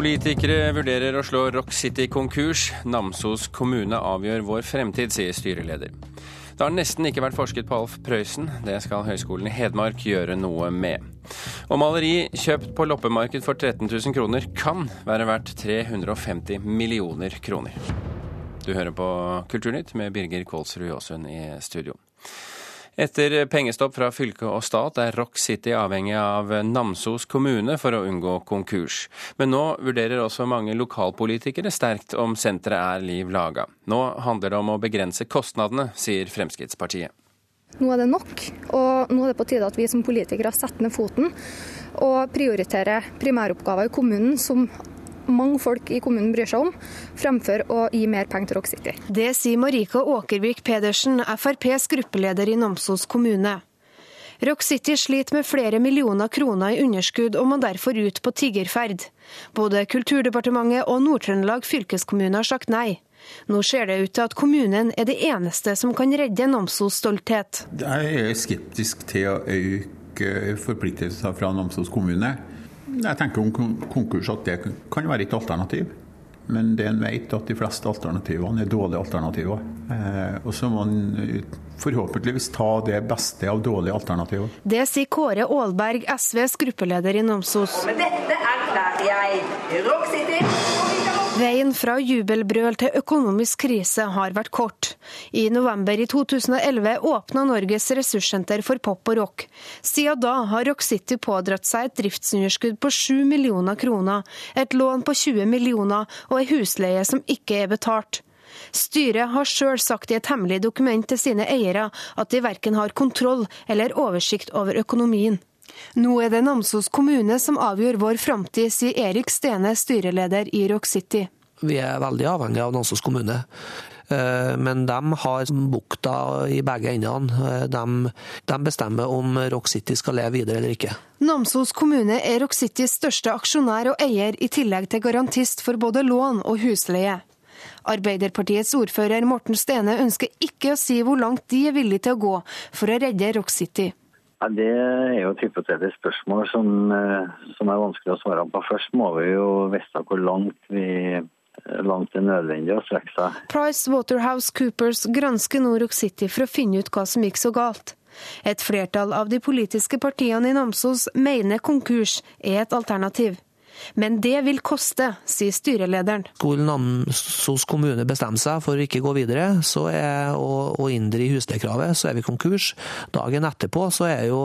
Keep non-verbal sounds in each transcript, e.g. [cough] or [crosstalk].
Politikere vurderer å slå Rock City konkurs. Namsos kommune avgjør vår fremtid, sier styreleder. Det har nesten ikke vært forsket på Alf Prøysen. Det skal Høgskolen i Hedmark gjøre noe med. Og maleri kjøpt på loppemarked for 13 000 kroner kan være verdt 350 millioner kroner. Du hører på Kulturnytt med Birger Kålsrud Jåsund i studio. Etter pengestopp fra fylke og stat er Rock City avhengig av Namsos kommune for å unngå konkurs. Men nå vurderer også mange lokalpolitikere sterkt om senteret er liv laga. Nå handler det om å begrense kostnadene, sier Fremskrittspartiet. Nå er det nok, og nå er det på tide at vi som politikere setter ned foten og prioriterer primæroppgaver i kommunen som mange folk i kommunen bryr seg om, fremfor å gi mer penger til Rock City. Det sier Marika Åkervik Pedersen, FrPs gruppeleder i Namsos kommune. Rock City sliter med flere millioner kroner i underskudd og må derfor ut på tiggerferd. Både Kulturdepartementet og Nord-Trøndelag fylkeskommune har sagt nei. Nå ser det ut til at kommunen er det eneste som kan redde Namsos stolthet. Jeg er skeptisk til å øke forpliktelser fra Namsos kommune. Jeg tenker om konkurs at det kan være et alternativ. Men det en vet at de fleste alternativene er dårlige alternativer. Eh, og så må en forhåpentligvis ta det beste av dårlige alternativer. Det sier Kåre Aalberg, SVs gruppeleder i Namsos. Og med dette erklærer jeg Rock City Veien fra jubelbrøl til økonomisk krise har vært kort. I november i 2011 åpna Norges ressurssenter for pop og rock. Siden da har Rock City pådratt seg et driftsunderskudd på 7 millioner kroner, et lån på 20 millioner og ei husleie som ikke er betalt. Styret har sjøl sagt i et hemmelig dokument til sine eiere at de verken har kontroll eller oversikt over økonomien. Nå er det Namsos kommune som avgjør vår framtid, sier Erik Stene, styreleder i Rock City. Vi er veldig avhengig av Namsos kommune. Eh, men de har bukta i begge endene. De, de, bestemmer om Rock City skal leve videre eller ikke. Namsos kommune er Rock Citys største aksjonær og eier, i tillegg til garantist for både lån og husleie. Arbeiderpartiets ordfører Morten Stene ønsker ikke å si hvor langt de er villige til å gå for å redde Rock City. Ja, det er jo et hypotetisk spørsmål som, eh, som, er vanskelig å svare på. Først må vi jo vite hvor langt, vi, langt er nødvendig å strekke seg. Price Waterhouse Coopers gransker nå City for å finne ut hva som gikk så galt. Et flertall av de politiske partiene i Namsos mener konkurs er et alternativ. Men det vil koste, sier styrelederen. Skulle Namsos kommune bestemme seg for å ikke gå videre er, og, og inndri husleiekravet, så er vi konkurs. Dagen etterpå så er jo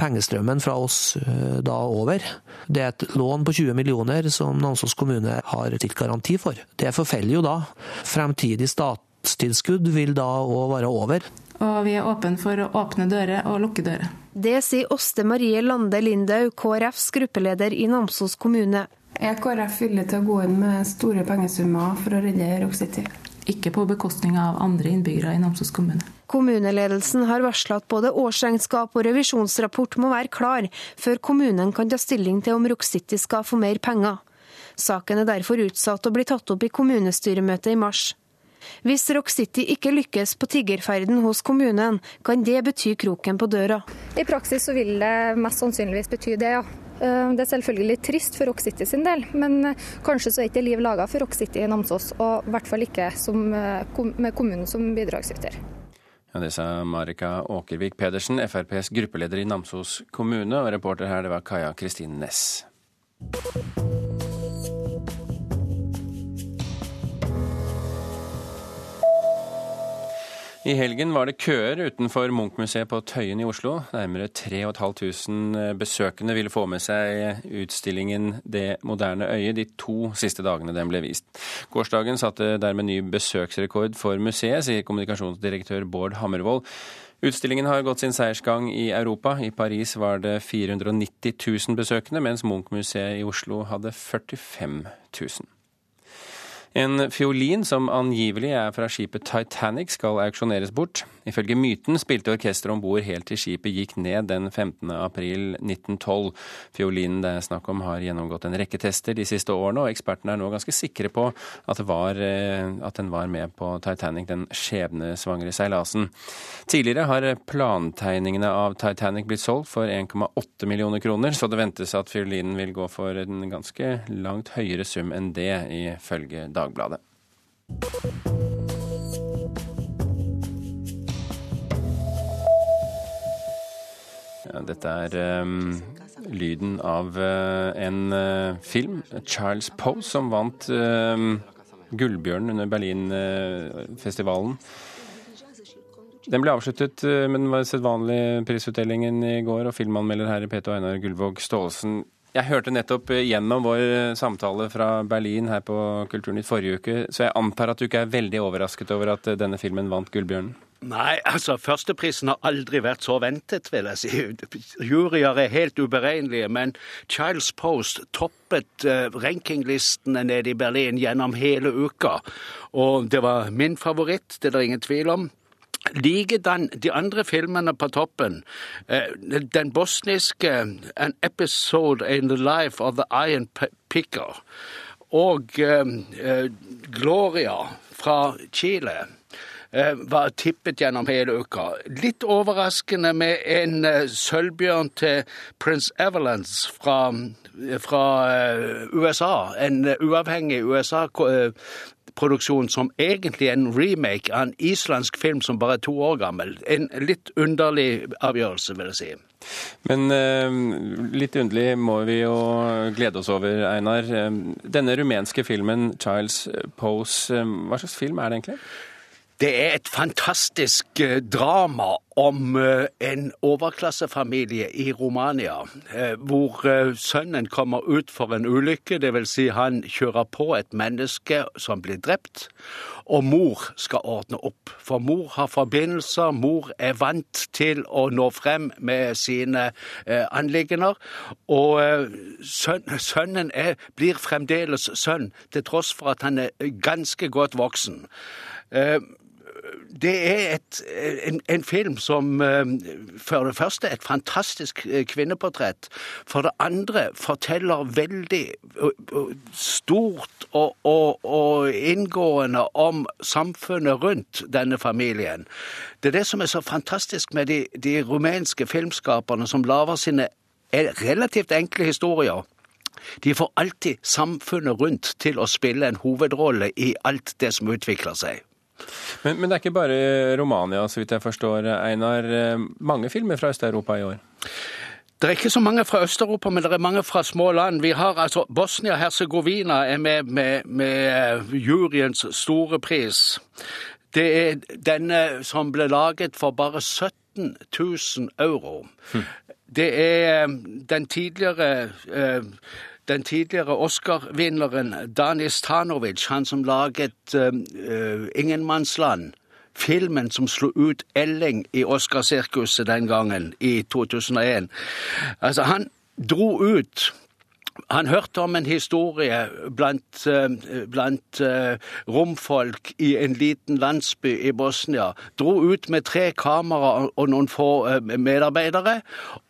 pengestrømmen fra oss eh, da over. Det er et lån på 20 millioner som Namsos kommune har stilt garanti for. Det forfeller jo da. Fremtidig statstilskudd vil da òg være over. Og vi er åpne for å åpne dører og lukke dører. Det sier Åste Marie Lande Lindau, KrFs gruppeleder i Namsos kommune. Er KrF villig til å gå inn med store pengesummer for å redde Rock City? Ikke på bekostning av andre innbyggere i Namsos kommune. Kommuneledelsen har varsla at både årsregnskap og revisjonsrapport må være klar før kommunen kan ta stilling til om Rock City skal få mer penger. Saken er derfor utsatt og blir tatt opp i kommunestyremøtet i mars. Hvis Rock City ikke lykkes på tiggerferden hos kommunen, kan det bety kroken på døra. I praksis så vil det mest sannsynligvis bety det, ja. Eh, det er selvfølgelig trist for Rock City sin del, men eh, kanskje så er ikke liv laga for Rock City i Namsos, og i hvert fall ikke som, eh, med kommunen som bidragsyter. Ja, det sa Marika Åkervik Pedersen, FrPs gruppeleder i Namsos kommune, og reporter her det var Kaja Kristine Næss. I helgen var det køer utenfor Munch-museet på Tøyen i Oslo. Nærmere 3500 besøkende ville få med seg utstillingen Det moderne øyet de to siste dagene den ble vist. Gårsdagen satte dermed ny besøksrekord for museet, sier kommunikasjonsdirektør Bård Hammervoll. Utstillingen har gått sin seiersgang i Europa. I Paris var det 490 000 besøkende, mens Munch-museet i Oslo hadde 45 000. En fiolin som angivelig er fra skipet Titanic skal auksjoneres bort. Ifølge myten spilte orkesteret om bord helt til skipet gikk ned den 15. april 1912. Fiolinen det er snakk om har gjennomgått en rekke tester de siste årene, og ekspertene er nå ganske sikre på at, var, eh, at den var med på Titanic, den skjebnesvangre seilasen. Tidligere har plantegningene av Titanic blitt solgt for 1,8 millioner kroner, så det ventes at fiolinen vil gå for en ganske langt høyere sum enn det, ifølge Dagbladet. Dagbladet. Ja, dette er um, lyden av uh, en uh, film, Charles Poe, som vant uh, Gullbjørnen under Berlinfestivalen. Den ble avsluttet med den sedvanlige prisutdelingen i går, og filmanmelder her i P2 Einar Gullvåg Staalesen jeg hørte nettopp eh, gjennom vår eh, samtale fra Berlin her på Kulturnytt forrige uke, så jeg antar at du ikke er veldig overrasket over at eh, denne filmen vant Gullbjørnen? Nei, altså førsteprisen har aldri vært så ventet, vil jeg si. [laughs] Juryer er helt uberegnelige, men Child's Post toppet uh, rankinglistene nede i Berlin gjennom hele uka. Og det var min favoritt, det er det ingen tvil om. Likedan de andre filmene på toppen. Eh, den bosniske An Episode in the Life of the Iron Picker og eh, eh, Gloria fra Chile var tippet gjennom hele uka. Litt overraskende med en sølvbjørn til Prince Evelance fra, fra USA. En uavhengig USA produksjon som egentlig er en remake av en islandsk film som bare er to år gammel. En litt underlig avgjørelse, vil jeg si. Men eh, litt underlig må vi jo glede oss over, Einar. Eh, denne rumenske filmen 'Child's Pose', eh, hva slags film er det egentlig? Det er et fantastisk eh, drama om eh, en overklassefamilie i Romania, eh, hvor sønnen kommer ut for en ulykke, dvs. Si han kjører på et menneske som blir drept, og mor skal ordne opp. For mor har forbindelser, mor er vant til å nå frem med sine anliggender, og sønnen er, blir fremdeles sønn, til tross for at han er ganske godt voksen det er et, en, en, film som eh, for det første et fantastisk eh, kvinneportrett. For det andre forteller veldig stort og, og, og inngående om samfunnet rundt denne familien. Det er det som er så fantastisk med de, de rumenske filmskaperne som lager sine relativt enkle historier. De får alltid samfunnet rundt til å spille en hovedrolle i alt det som utvikler seg. Men, men, det er ikke bare Romania, så vidt jeg forstår, Einar. Mange filmer fra Øst-Europa i år? Det er ikke så mange fra Øst-Europa, men det er mange fra små land. Vi har altså Bosnia-Hercegovina er med, med, med juryens store pris. Det er denne som ble laget for bare 17 000 euro. Hm. Det er den tidligere eh, den tidligere Oscar-vinneren Dani Stanovic, han som laget uh, Ingenmannsland, filmen som slo ut Elling i Oscarsirkuset den gangen, i 2001. Altså, han dro ut han hørte om en historie blant, blant uh, romfolk i en liten landsby i Bosnia. Dro ut med tre kamera og noen få uh, medarbeidere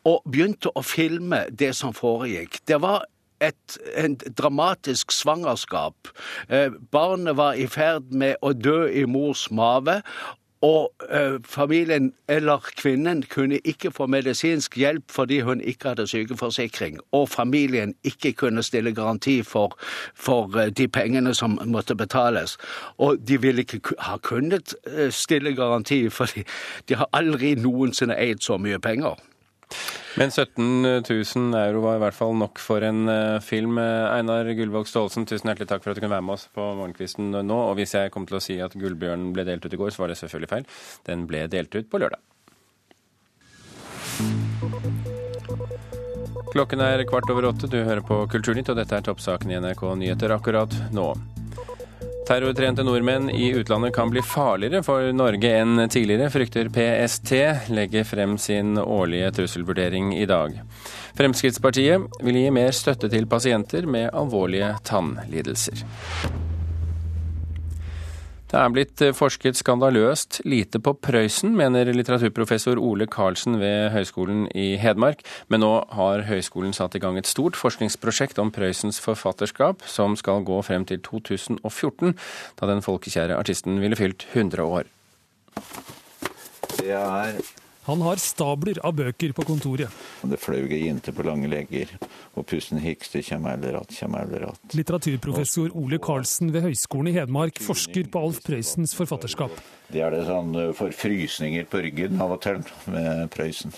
og begynte å filme det som foregikk. Det var et, et dramatisk svangerskap. Eh, barnet var i ferd med å dø i mors mage. Og eh, familien eller kvinnen kunne ikke få medisinsk hjelp fordi hun ikke hadde sykeforsikring. Og familien ikke kunne stille garanti for, for eh, de pengene som måtte betales. Og de ville ikke ha kunnet stille garanti, fordi de har aldri noensinne eid så mye penger. Men 17 000 euro var i hvert fall nok for en uh, film. Einar Gullvåg Staalesen, tusen hjertelig takk for at du kunne være med oss på Morgenkvisten nå. Og hvis jeg kom til å si at Gullbjørnen ble delt ut i går, så var det selvfølgelig feil. Den ble delt ut på lørdag. Klokken er kvart over åtte. Du hører på Kulturnytt, og dette er toppsaken i NRK Nyheter akkurat nå. Terrortrente nordmenn i utlandet kan bli farligere for Norge enn tidligere, frykter PST, legger frem sin årlige trusselvurdering i dag. Fremskrittspartiet vil gi mer støtte til pasienter med alvorlige tannlidelser. Det er blitt forsket skandaløst lite på Prøysen, mener litteraturprofessor Ole Karlsen ved Høgskolen i Hedmark. Men nå har høyskolen satt i gang et stort forskningsprosjekt om Prøysens forfatterskap, som skal gå frem til 2014, da den folkekjære artisten ville fylt 100 år. Det er han har stabler av bøker på kontoret. Det fløy ei jente på lange legger, og pusten hikste kjem eller att, kjem eller att. Litteraturprofessor Ole Karlsen ved Høgskolen i Hedmark forsker på Alf Prøysens forfatterskap. Det er det sånn eh, forfrysninger på ryggen av og til med Prøysen.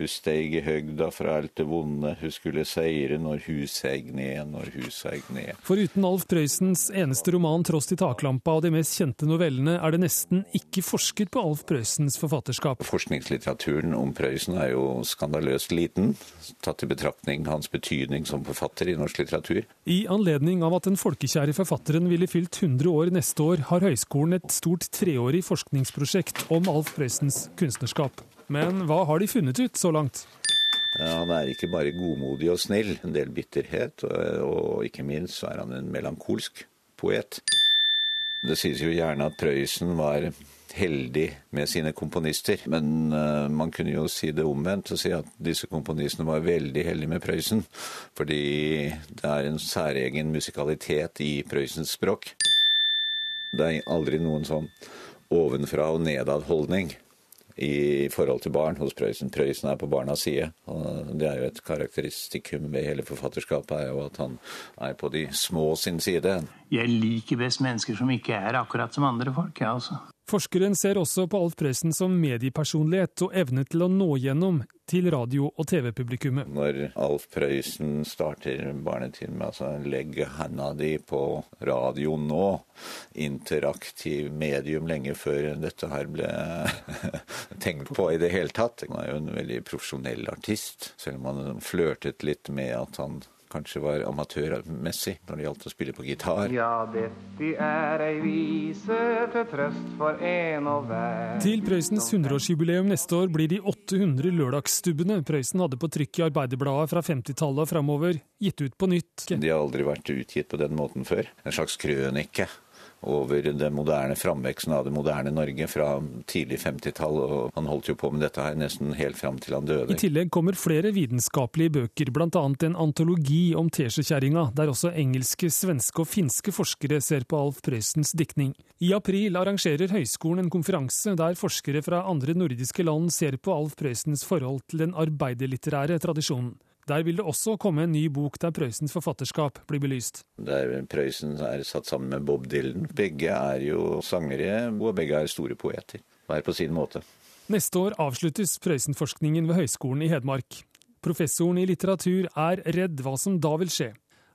Hun steig i høgda fra alt det vonde, hun skulle seire når hun seig ned, når hun seig ned. Foruten Alf Prøysens eneste roman 'Trost i taklampa' og de mest kjente novellene, er det nesten ikke forsket på Alf Prøysens forfatterskap. Forskningslitteraturen om Prøysen er jo skandaløst liten, tatt i betraktning hans betydning som forfatter i norsk litteratur. I anledning av at den folkekjære forfatteren ville fylt 100 år neste år, har høyskolen et stort treårig forskningsprosjekt om Alf Prøysens kunstnerskap. Men hva har de funnet ut så langt? Han er ikke bare godmodig og snill, en del bitterhet, og, og ikke minst så er han en melankolsk poet. Det sies jo gjerne at Prøysen var heldig med sine komponister, men uh, man kunne jo si det omvendt og si at disse komponistene var veldig heldige med Prøysen, fordi det er en særegen musikalitet i Prøysens språk. Det er aldri noen sånn ovenfra og nedad-holdning i forhold til barn hos Prøysen. Prøysen er på barnas side. og Det er jo et karakteristikum ved hele forfatterskapet, er jo at han er på de små sin side. Jeg liker best mennesker som ikke er akkurat som andre folk, jeg også. Forskeren ser også på Alf Prøysen som mediepersonlighet og evne til å nå gjennom til radio- og TV-publikummet. Når Alf Prøysen starter barnetiden med altså 'legg handa di på radio nå', interaktiv medium lenge før dette her ble [laughs] tenkt på i det hele tatt. Han er jo en veldig profesjonell artist, selv om han flørtet litt med at han kanskje var amatørmessig når det gjaldt å spille på gitar. Ja, dette er ei vise til trøst for en og hver. Til Prøysens 100-årsjubileum neste år blir de 800 lørdagsstubbene Prøysen hadde på trykk i Arbeiderbladet fra 50-tallet og framover, gitt ut på nytt. De har aldri vært utgitt på den måten før. En slags krønike over den moderne framveksten av det moderne Norge fra tidlig 50-tall. og Han holdt jo på med dette her nesten helt fram til han døde. I tillegg kommer flere vitenskapelige bøker, bl.a. en antologi om teskjekjerringa, der også engelske, svenske og finske forskere ser på Alf Prøysens diktning. I april arrangerer høyskolen en konferanse der forskere fra andre nordiske land ser på Alf Prøysens forhold til den arbeiderlitterære tradisjonen. Der vil det også komme en ny bok der Prøysens forfatterskap blir belyst. Der Prøysen er satt sammen med Bob Dylan. Begge er jo sangere, og begge er store poeter. Hver på sin måte. Neste år avsluttes Prøysen-forskningen ved Høgskolen i Hedmark. Professoren i litteratur er redd hva som da vil skje.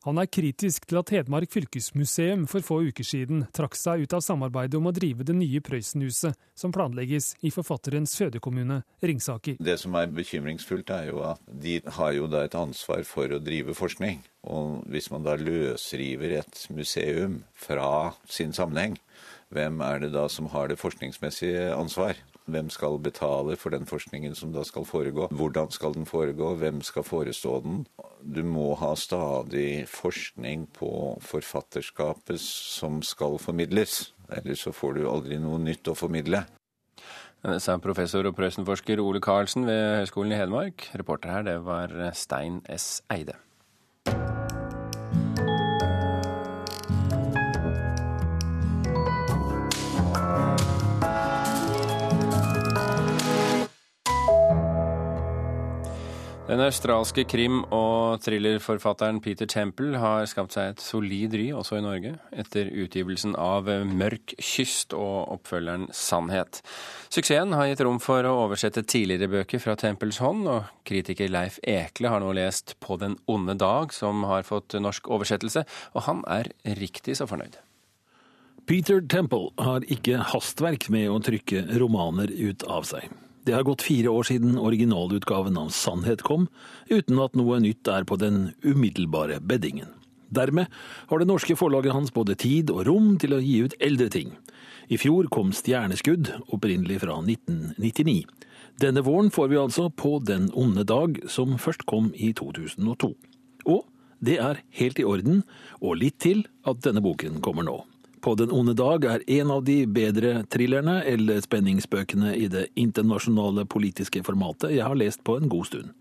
Han er kritisk til at Hedmark fylkesmuseum for få uker siden trakk seg ut av samarbeidet om å drive det nye Prøysenhuset, som planlegges i forfatterens fødekommune Ringsaker. Det som er bekymringsfullt, er jo at de har jo da et ansvar for å drive forskning. Og hvis man da løsriver et museum fra sin sammenheng, hvem er det da som har det forskningsmessige ansvar? Hvem skal betale for den forskningen som da skal foregå? Hvordan skal den foregå? Hvem skal forestå den? Du må ha stadig forskning på forfatterskapet som skal formidles. Ellers så får du aldri noe nytt å formidle. Det sa professor og Prøysen-forsker Ole Karlsen ved Høgskolen i Hedmark. Reporter her, det var Stein S. Eide. Den australske krim- og thrillerforfatteren Peter Temple har skapt seg et solid ry også i Norge, etter utgivelsen av Mørk kyst og oppfølgeren Sannhet. Suksessen har gitt rom for å oversette tidligere bøker fra Temples hånd, og kritiker Leif Ekle har nå lest På den onde dag, som har fått norsk oversettelse, og han er riktig så fornøyd. Peter Temple har ikke hastverk med å trykke romaner ut av seg. Det har gått fire år siden originalutgaven av Sannhet kom, uten at noe nytt er på den umiddelbare beddingen. Dermed har det norske forlaget hans både tid og rom til å gi ut eldre ting. I fjor kom Stjerneskudd, opprinnelig fra 1999. Denne våren får vi altså På den onde dag, som først kom i 2002. Og det er helt i orden, og litt til, at denne boken kommer nå. På den onde dag er en av de bedre thrillerne eller spenningsbøkene i det internasjonale politiske formatet jeg har lest på en god stund.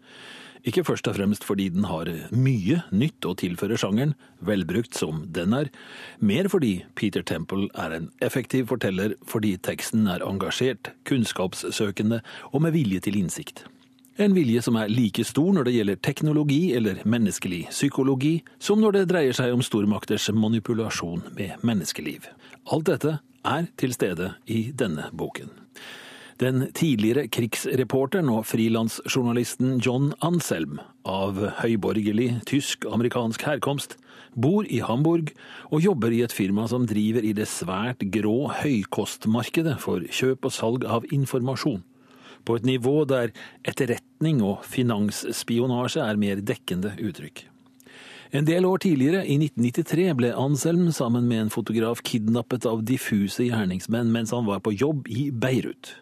Ikke først og fremst fordi den har mye nytt å tilføre sjangeren, velbrukt som den er, mer fordi Peter Temple er en effektiv forteller fordi teksten er engasjert, kunnskapssøkende og med vilje til innsikt. En vilje som er like stor når det gjelder teknologi eller menneskelig psykologi, som når det dreier seg om stormakters manipulasjon med menneskeliv. Alt dette er til stede i denne boken. Den tidligere krigsreporteren og frilansjournalisten John Anselm, av høyborgerlig tysk-amerikansk herkomst, bor i Hamburg og jobber i et firma som driver i det svært grå høykostmarkedet for kjøp og salg av informasjon. På et nivå der etterretning og finansspionasje er mer dekkende uttrykk. En del år tidligere, i 1993, ble Anselm sammen med en fotograf kidnappet av diffuse gjerningsmenn mens han var på jobb i Beirut.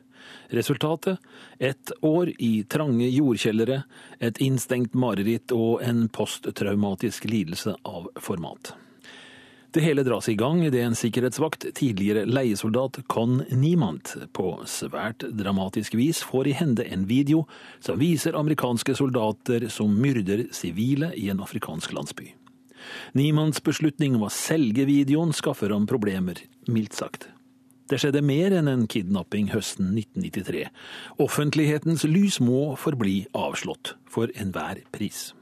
Resultatet? Et år i trange jordkjellere, et innstengt mareritt og en posttraumatisk lidelse av format. Det hele dras i gang idet en sikkerhetsvakt, tidligere leiesoldat Con Niemand, på svært dramatisk vis får i hende en video som viser amerikanske soldater som myrder sivile i en afrikansk landsby. Niemands beslutning om å selge videoen skaffer ham problemer, mildt sagt. Det skjedde mer enn en kidnapping høsten 1993. Offentlighetens lys må forbli avslått, for enhver pris.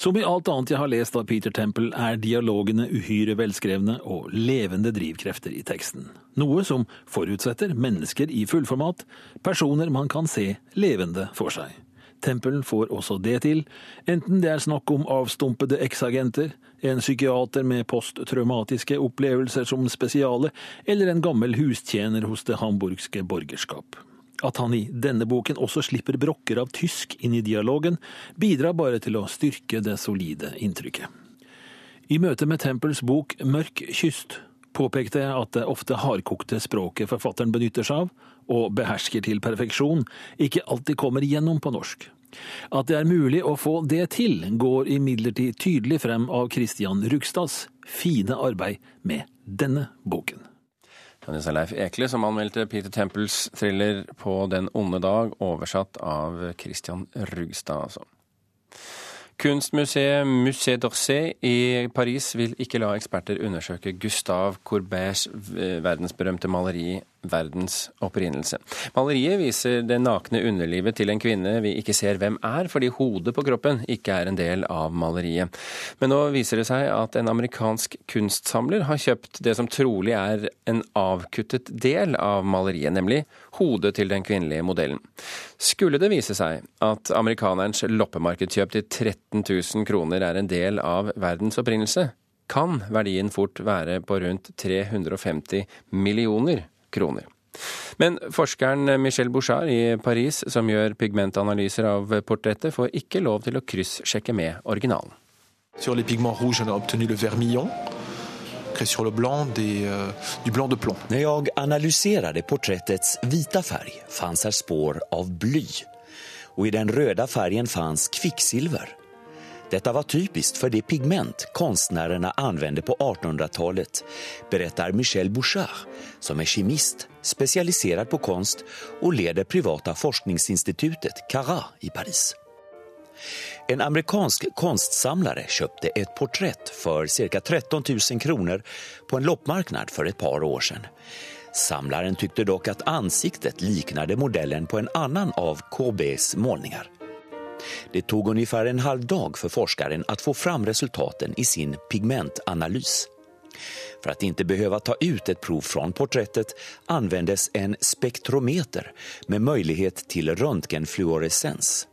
Som i alt annet jeg har lest av Peter Temple, er dialogene uhyre velskrevne og levende drivkrefter i teksten. Noe som forutsetter mennesker i fullformat, personer man kan se levende for seg. Tempelen får også det til, enten det er snakk om avstumpede eksagenter, en psykiater med posttraumatiske opplevelser som spesiale, eller en gammel hustjener hos det hamburgske borgerskap. At han i denne boken også slipper brokker av tysk inn i dialogen, bidrar bare til å styrke det solide inntrykket. I møte med Tempels bok Mørk kyst påpekte jeg at det ofte hardkokte språket forfatteren benytter seg av, og behersker til perfeksjon, ikke alltid kommer gjennom på norsk. At det er mulig å få det til, går imidlertid tydelig frem av Christian Rugstads fine arbeid med denne boken. Er Leif Ekle som anmeldte Peter Temples thriller På den onde dag, oversatt av Christian Rugstad, altså. Kunstmuseet Musée d'Orsay i Paris vil ikke la eksperter undersøke Gustave Courbets verdensberømte maleri 'Verdens opprinnelse'. Maleriet viser det nakne underlivet til en kvinne vi ikke ser hvem er, fordi hodet på kroppen ikke er en del av maleriet. Men nå viser det seg at en amerikansk kunstsamler har kjøpt det som trolig er en avkuttet del av maleriet, nemlig hodet til den kvinnelige modellen. Skulle det vise seg at amerikanerens loppemarkedskjøp til 13 000 kroner er en del av verdens opprinnelse, kan verdien fort være på rundt 350 millioner kroner. Men forskeren Michel Bouchard i Paris, som gjør pigmentanalyser av portrettet, får ikke lov til å kryssjekke med originalen. Sur les pigments rouges, on a obtenu le vermillon. Sur le blanc, des, uh, du blanc de plomb. När jag analyserade porträttets vita färg fanns här spår av bly. Och i den röda färgen fanns kvicksilver. Detta var typiskt för det pigment konstnärerna använde på 1800-talet, berättar Michel Bouchard, som är kemist, specialiserad på konst och leder privata forskningsinstitutet Cara i Paris. En amerikansk konstsamlare köpte ett porträtt för cirka 13 000 kronor på en loppmarknad för ett par år sedan. Samlaren tyckte dock att ansiktet liknade modellen på en annan av KBs målningar. Det tog ungefär en halv dag för forskaren att få fram resultaten i sin pigmentanalys. För att inte behöva ta ut ett prov från porträttet användes en spektrometer med möjlighet till röntgenfluorescens.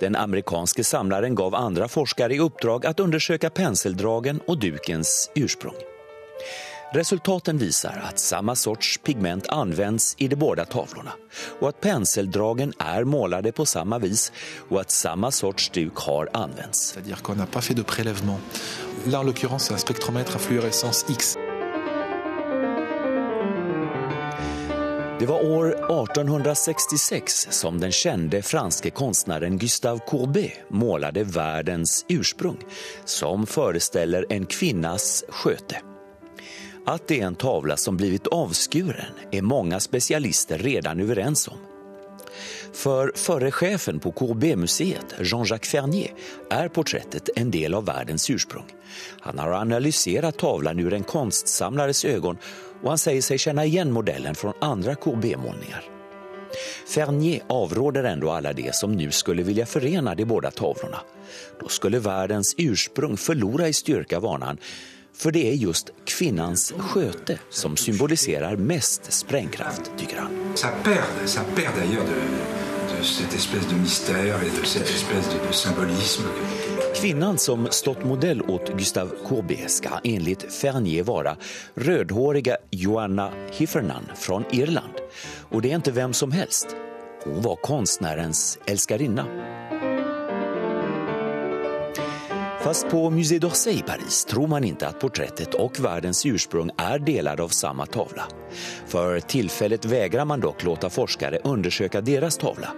Den amerikanske samlaren gav andra forskare i uppdrag att undersöka penseldragen och dukens ursprung. Resultaten visar att samma sorts pigment används i de båda tavlorna och att penseldragen är målade på samma vis och att samma sorts duk har använts. C'est-à-dire qu'on n'a pas fait de prélèvement. Là, en l'occurrence, c'est un spectromètre à fluorescence X. Det var år 1866 som den kände franske konstnären Gustave Courbet målade världens ursprung som föreställer en kvinnas sköte. At det er en tavla som blivit avskuren er mange spesialister redan överens om. For förre chefen på KB-museet, Jean-Jacques Fernier, er portrettet en del av verdens ursprung. Han har analyserat tavlan ur en konstsamlares ögon og han sier seg kjenne igjen modellen fra andre KB-målningar. Fernier avråder ändå alla de som nu skulle vilja förena de båda tavlorna. Då skulle världens ursprung förlora i styrka, varnar han, for det er just kvinnans sköte som symboliserer mest sprengkraft, tycker han. Ça perd, ça perd d'ailleurs de, de cette espèce de mystère et de cette espèce de, de symbolisme. Kvinnan som stått modell åt Gustav Courbet ska enligt Fernier vara rødhårige Joanna Hiffernan fra Irland. Og det er ikke hvem som helst. Hun var konstnärens älskarinna. Fast på Musée d'Orsay i Paris tror man ikke at portrettet og verdens ursprung er deler av samme tavla. For tilfellet vägrar man dock låta forskere undersøke deres tavla.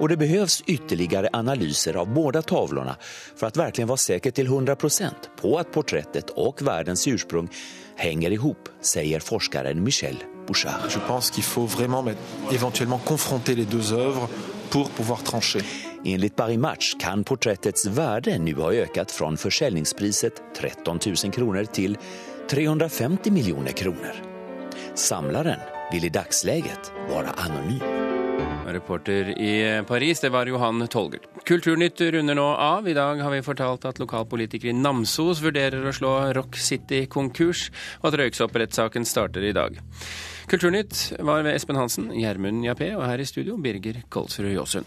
Og det behövs ytterligere analyser av båda tavlorna for att verkligen vara säker till 100% på at portrettet og verdens ursprung henger ihop, sier forskeren Michel Bouchard. Je tror qu'il faut vraiment éventuellement confronter les deux œuvres pour pouvoir trancher. Enligt Barry Match kan portrettets värde nu ha ökat från försäljningspriset 13 000 kronor till 350 miljoner kronor. Samlaren vil i dagsläget vara anonym. Reporter i Paris, det var Johan Tolger. Kulturnytt runder nå av. I dag har vi fortalt at lokalpolitikere i Namsos vurderer å slå Rock City konkurs, og at røyksopprettssaken starter i dag. Kulturnytt var ved Espen Hansen, Gjermund Jappé og her i studio Birger Kolsrud Jåsund.